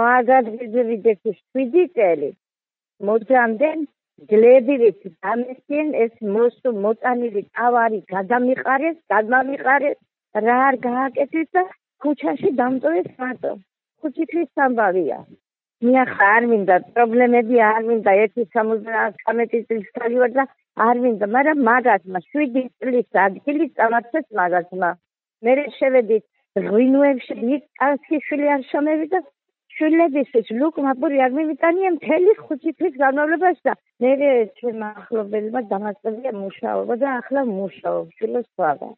მაგად ვიძებიდეთ 7 წელი. მოძამდენ გლებივით დამესien ეს მოსო მოტანილი ტავარი გადამიყარეს გადამიყარეს რა არ გააკეთეს და ქუჩაში დამტოვეს მარტო. ქუჩის სამბავია. მიახა არ მინდა პრობლემები არ მინდა 1.70 წლის ხალი ვარ და არ მინდა მაგრამ მაგათმა 7 წლის ადგილი წამართეს მაგათმა მე შევედით ღვინოებში იქ კაცი არ შომევიდა შვილებისთვის ლუკმაპური არ მიმიტანია მთელი ხუთი თვის განმავლობაში და მე ჩემ ახლობელმა დამასწრებია მუშაობა და ახლა მუშაობ შვილებს ვაღა